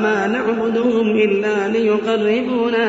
ما نعبدهم إلا ليقربونا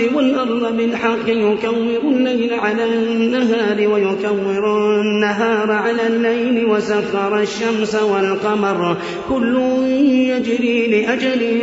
والأرض بالحق يكور الليل على النهار ويكور النهار على الليل وسخر الشمس والقمر. كل يجري لأجل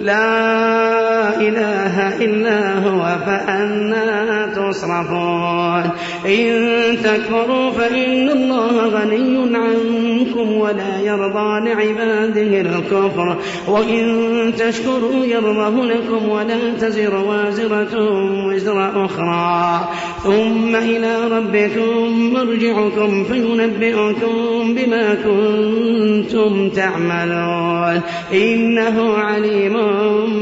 لا إله إلا هو فأنا تصرفون. إن تكفروا فإن الله غني عنكم ولا يرضى لعباده الكفر. وإن تشكروا يرضه لكم ولا تزر وازرة وزر أخرى. ثم إلى ربكم مرجعكم فينبئكم بما كنتم تعملون. إنه عليم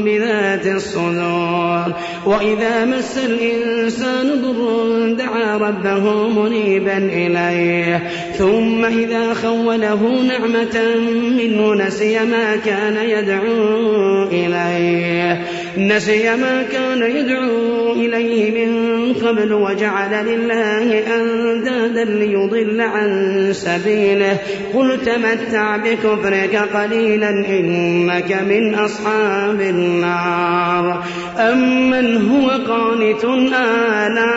بذات الصدور. وإذا مس الإنسان ضر دعا ربه منيبا إليه. ثم إذا خوله نعمة منه نسي ما كان يدعو إليه. نسي ما كان يدعو إليه من قبل وجعل لله أندادا ليضل عن سبيله. قل تمتع بكفرك قليلا إنك من أصحاب النار. أمن هو قانت آناء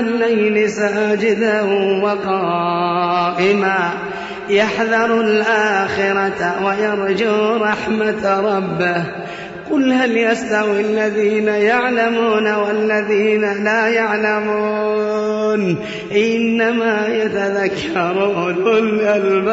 الليل ساجدا وقائما. يحذر الآخرة ويرجو رحمة ربه. قل هل يستوي الذين يعلمون والذين لا يعلمون؟ إنما يتذكر أولو الألباب.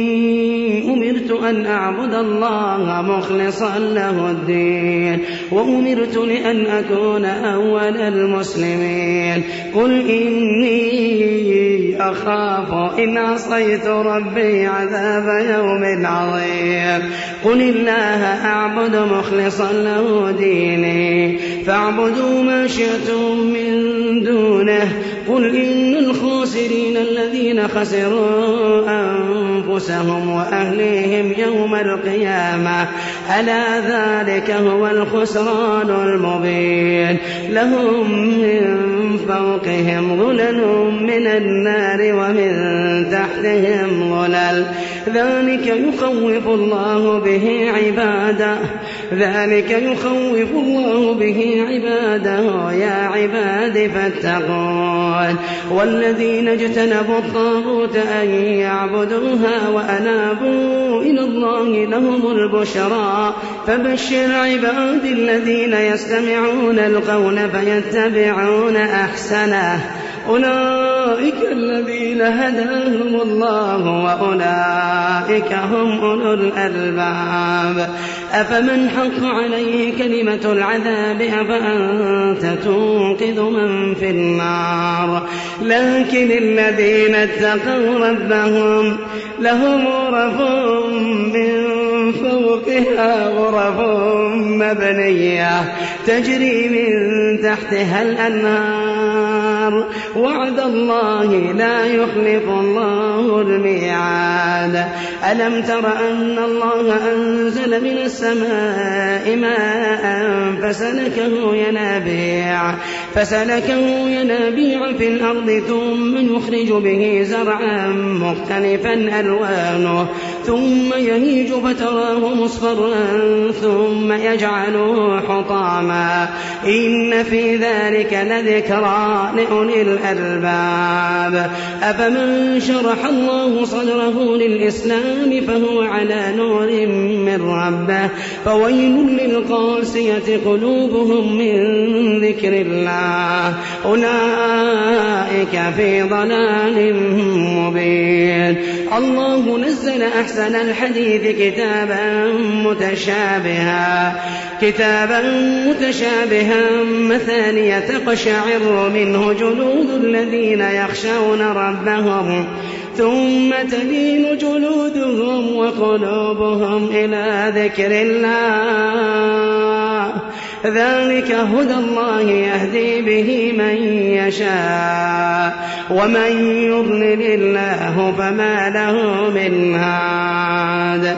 أن أعبد الله مخلصا له الدين. وأمرت لأن أكون أول المسلمين. قل إني أخاف إن عصيت ربي عذاب يوم عظيم. قل الله أعبد مخلصا له ديني. فاعبدوا ما شئتم من دونه. قل إن الخاسرين الذين خسروا أنفسهم وأهليهم يوم القيامة ألا ذلك هو الخسران المبين. لهم من فوقهم ظلل من النار ومن تحتهم ظلل ذلك يخوف الله به عباده. ذلك يخوف الله به عباده. يا عباد فاتقون. والذين اجتنبوا الطاغوت أن يعبدوها وأنابوا إلى الله لهم البشرى. فبشر عباد الذين يستمعون القول فيتبعون أحسنه. أولئك الذين هداهم الله وأولئك هم أولو الألباب. أفمن حق عليه كلمة العذاب؟ أفأنت تنقذ من في النار. لكن الذين اتقوا ربهم لهم غرف من فوقها غرف مبنية تجري من تحتها الأنهار. وعد الله لا يخلف الله الميعاد. ألم تر أن الله أنزل من السماء ماء فسلكه ينابيع فسلكه ينابيع في الأرض ثم يخرج به زرعا مختلفا ألوانه ثم يهيج فتراه مصفرا ثم يجعله حطاما. إن في ذلك لذكرى لأولي الألباب. أفمن شرح الله صدره للإسلام فهو على نور من ربه فويل للقاسية قلوبهم من ذكر الله. أولئك في ضلال مبين. الله نزل أحسن الحديث كتابا متشابها. كتابا متشابها. مثانية تقشعر منه جلود الذين يخشون ربهم. ثم تلين جلودهم وقلوبهم إلى ذكر الله. ذلك هدى الله يهدي به من يشاء ومن يضلل الله فما له من هاد.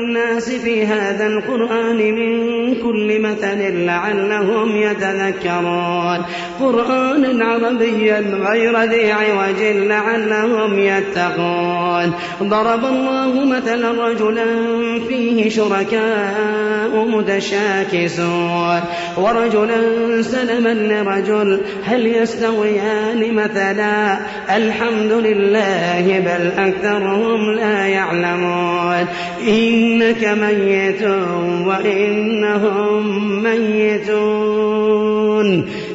في هذا القرآن من كل مثل لعلهم يتذكرون. قرآنا عربيا غير ذي عوج لعلهم يتقون. ضرب الله مثلا رجلا فيه شركاء متشاكسون. ورجلا سلما لرجل هل يستويان مثلا؟ الحمد لله بل أكثرهم لا يعلمون. إنك ميت وإنهم ميتون.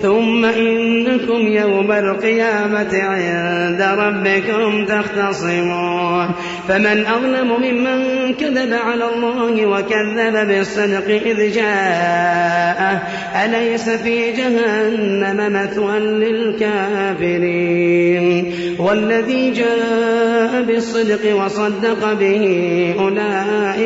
ثم إنكم يوم القيامة عند ربكم تختصمون. فمن أظلم ممن كذب على الله وكذب بالصدق إذ جاءه. أليس في جهنم مثوى للكافرين؟ والذي جاء بالصدق وصدق به أولئك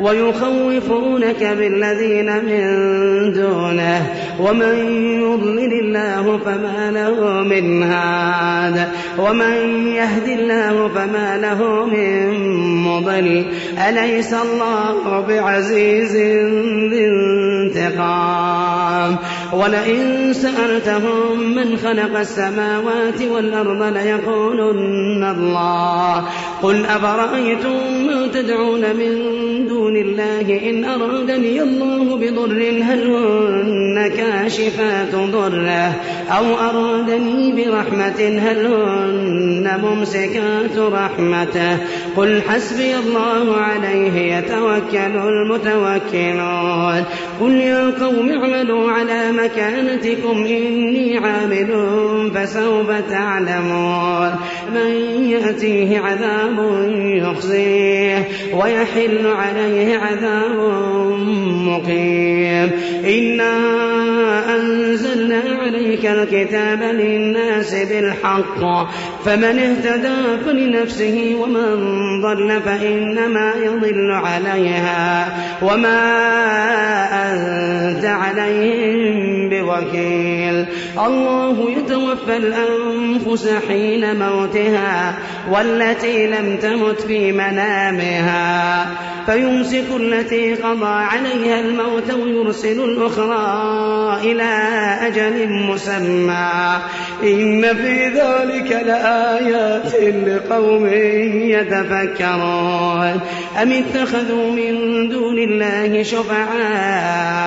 ويخوفونك بالذين من دونه ومن يضلل الله فما له من هاد ومن يهد الله فما له من مضل أليس الله بعزيز ذي انتقام؟ ولئن سألتهم من خلق السماوات والأرض ليقولن الله قل أفرأيتم ما تدعون من دون الله إن أرادني الله بضر هل هن كاشفات ضره؟ أو أرادني برحمة هل هن ممسكات رحمته؟ قل حسبي الله عليه يتوكل المتوكلون. قل يا قوم اعملوا على مكانتكم إني عامل فسوف تعلمون. من يأتيه عذاب يخزيه ويحل عليه عليه عذاب مقيم إنا أنزلنا عليك الكتاب للناس بالحق. فمن اهتدى فلنفسه ومن ضل فإنما يضل عليها. وما أنت عليهم بوكيل. الله يتوفى الأنفس حين موتها والتي لم تمت في منامها. فيمسك التي قضى عليها الموت ويرسل الأخرى إلى أجل مسمى. إن في ذلك لآيات لقوم يتفكرون. أم اتخذوا من دون الله شفعاء؟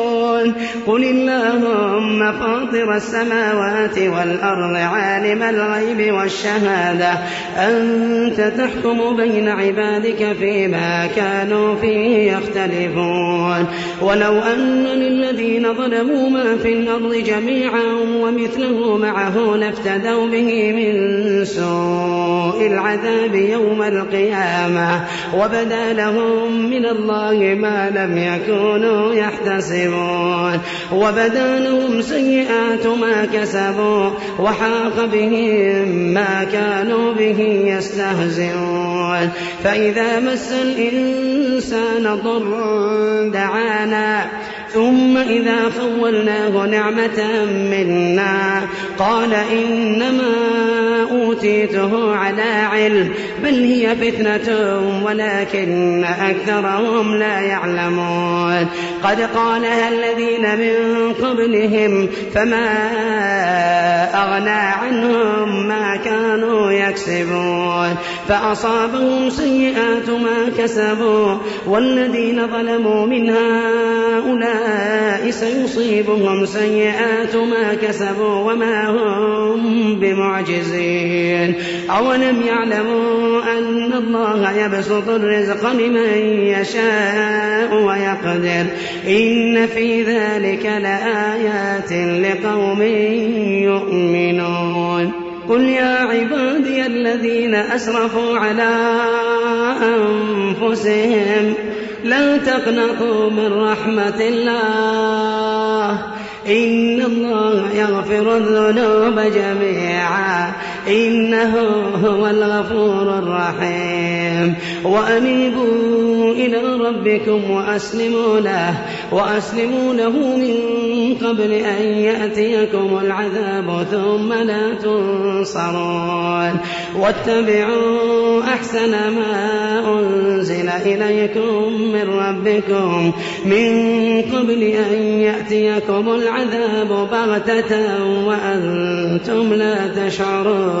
قل اللهم فاطر السماوات والأرض عالم الغيب والشهادة. أنت تحكم بين عبادك فيما كانوا فيه يختلفون. ولو أن للذين ظلموا ما في الأرض جميعا ومثله معه لافتدوا به من سوء العذاب يوم القيامة. وبدا لهم من الله ما لم يكونوا يحتسبون. وبدا لهم سيئات ما كسبوا وحاق بهم ما كانوا به يستهزئون. فإذا مس الإنسان ضر دعانا ثم إذا خولناه نعمة منا. قال إنما أوتيته على علم بل هي فتنة ولكن أكثرهم لا يعلمون. قد قالها الذين من قبلهم فما أغنى عنهم ما كانوا يكسبون. فأصابهم سيئات ما كسبوا والذين ظلموا من هؤلاء سيصيبهم سيئات ما كسبوا وما هم بمعجزين. أولم يعلموا أن الله يبسط الرزق لمن يشاء ويقدر. إن في ذلك لآيات لقوم يؤمنون. قل يا عبادي الذين أسرفوا على أنفسهم. لا تقنطوا من رحمة الله. إن الله يغفر الذنوب جميعا. إنه هو الغفور الرحيم. وأنيبوا إلى ربكم وأسلموا له وأسلموا له من قبل أن يأتيكم العذاب ثم لا تنصرون. واتبعوا أحسن ما أنزل إليكم من ربكم من قبل أن يأتيكم العذاب بغتة وأنتم لا تشعرون.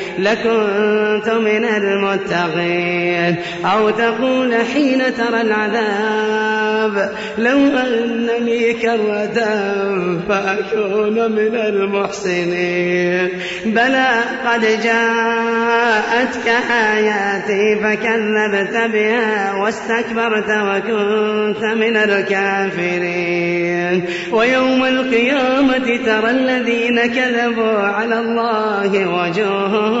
لكنت من المتقين. أو تقول حين ترى العذاب لو أن لي كرة فأكون من المحسنين. بلى قد جاءتك آياتي فكذبت بها واستكبرت وكنت من الكافرين. ويوم القيامة ترى الذين كذبوا على الله وجوههم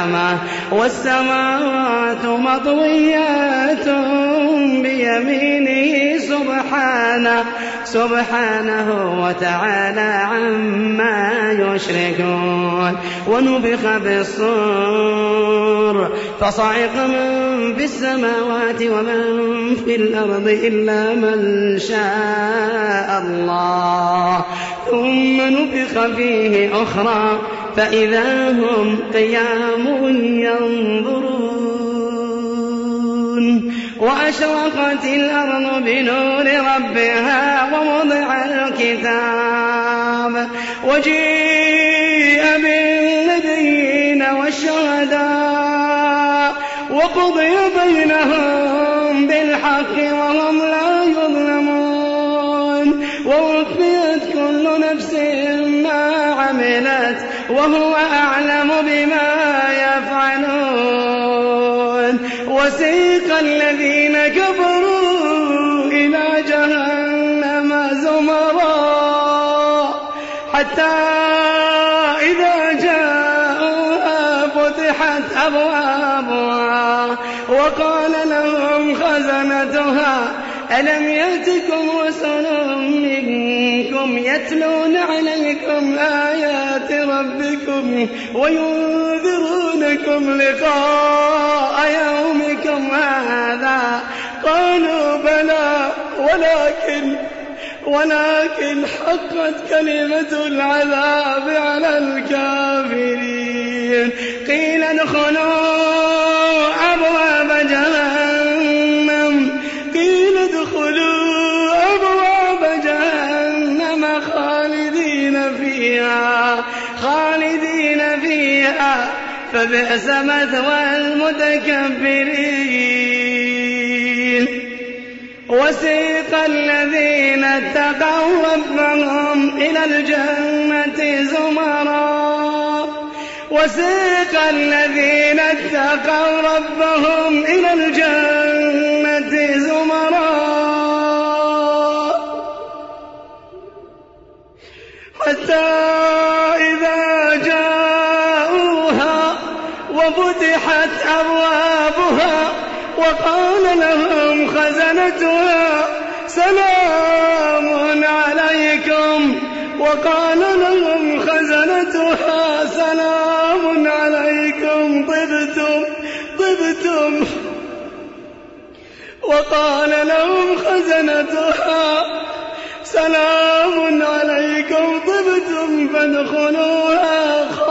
والسماوات مطويات بيمينه سبحانه سبحانه وتعالى عما يشركون. ونبخ بالصور فصعق من في السماوات ومن في الأرض إلا من شاء الله. ثم نفخ فيه أخرى فإذا هم قيام ينظرون. وأشرقت الأرض بنور ربها ووضع الكتاب. وجيء بالنبيين والشهداء. وقضي بينهم بالحق وهم لا يظلمون وهو أعلم بما يفعلون. وسيق الذين كفروا ألم يأتكم رسل منكم يتلون عليكم آيات ربكم وينذرونكم لقاء يومكم هذا؟ قالوا بلى ولكن ولكن حقت كلمة العذاب على الكافرين. قيل ادخلوا أبواب خالدين فيها فبئس مثوى المتكبرين. وسيق الذين اتقوا ربهم إلى الجنة زمرا. وسيق الذين اتقوا ربهم إلى الجنة زمرا. حتى وقال لهم خزنتها. سلام عليكم. وقال لهم خزنتها. سلام عليكم. طبتم. طبتم. وقال لهم خزنتها. سلام عليكم. طبتم فادخلوها خالدين.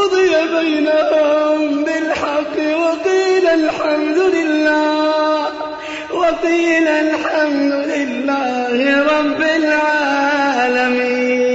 وقضي بينهم بالحق وقيل الحمد لله. وقيل الحمد لله رب العالمين.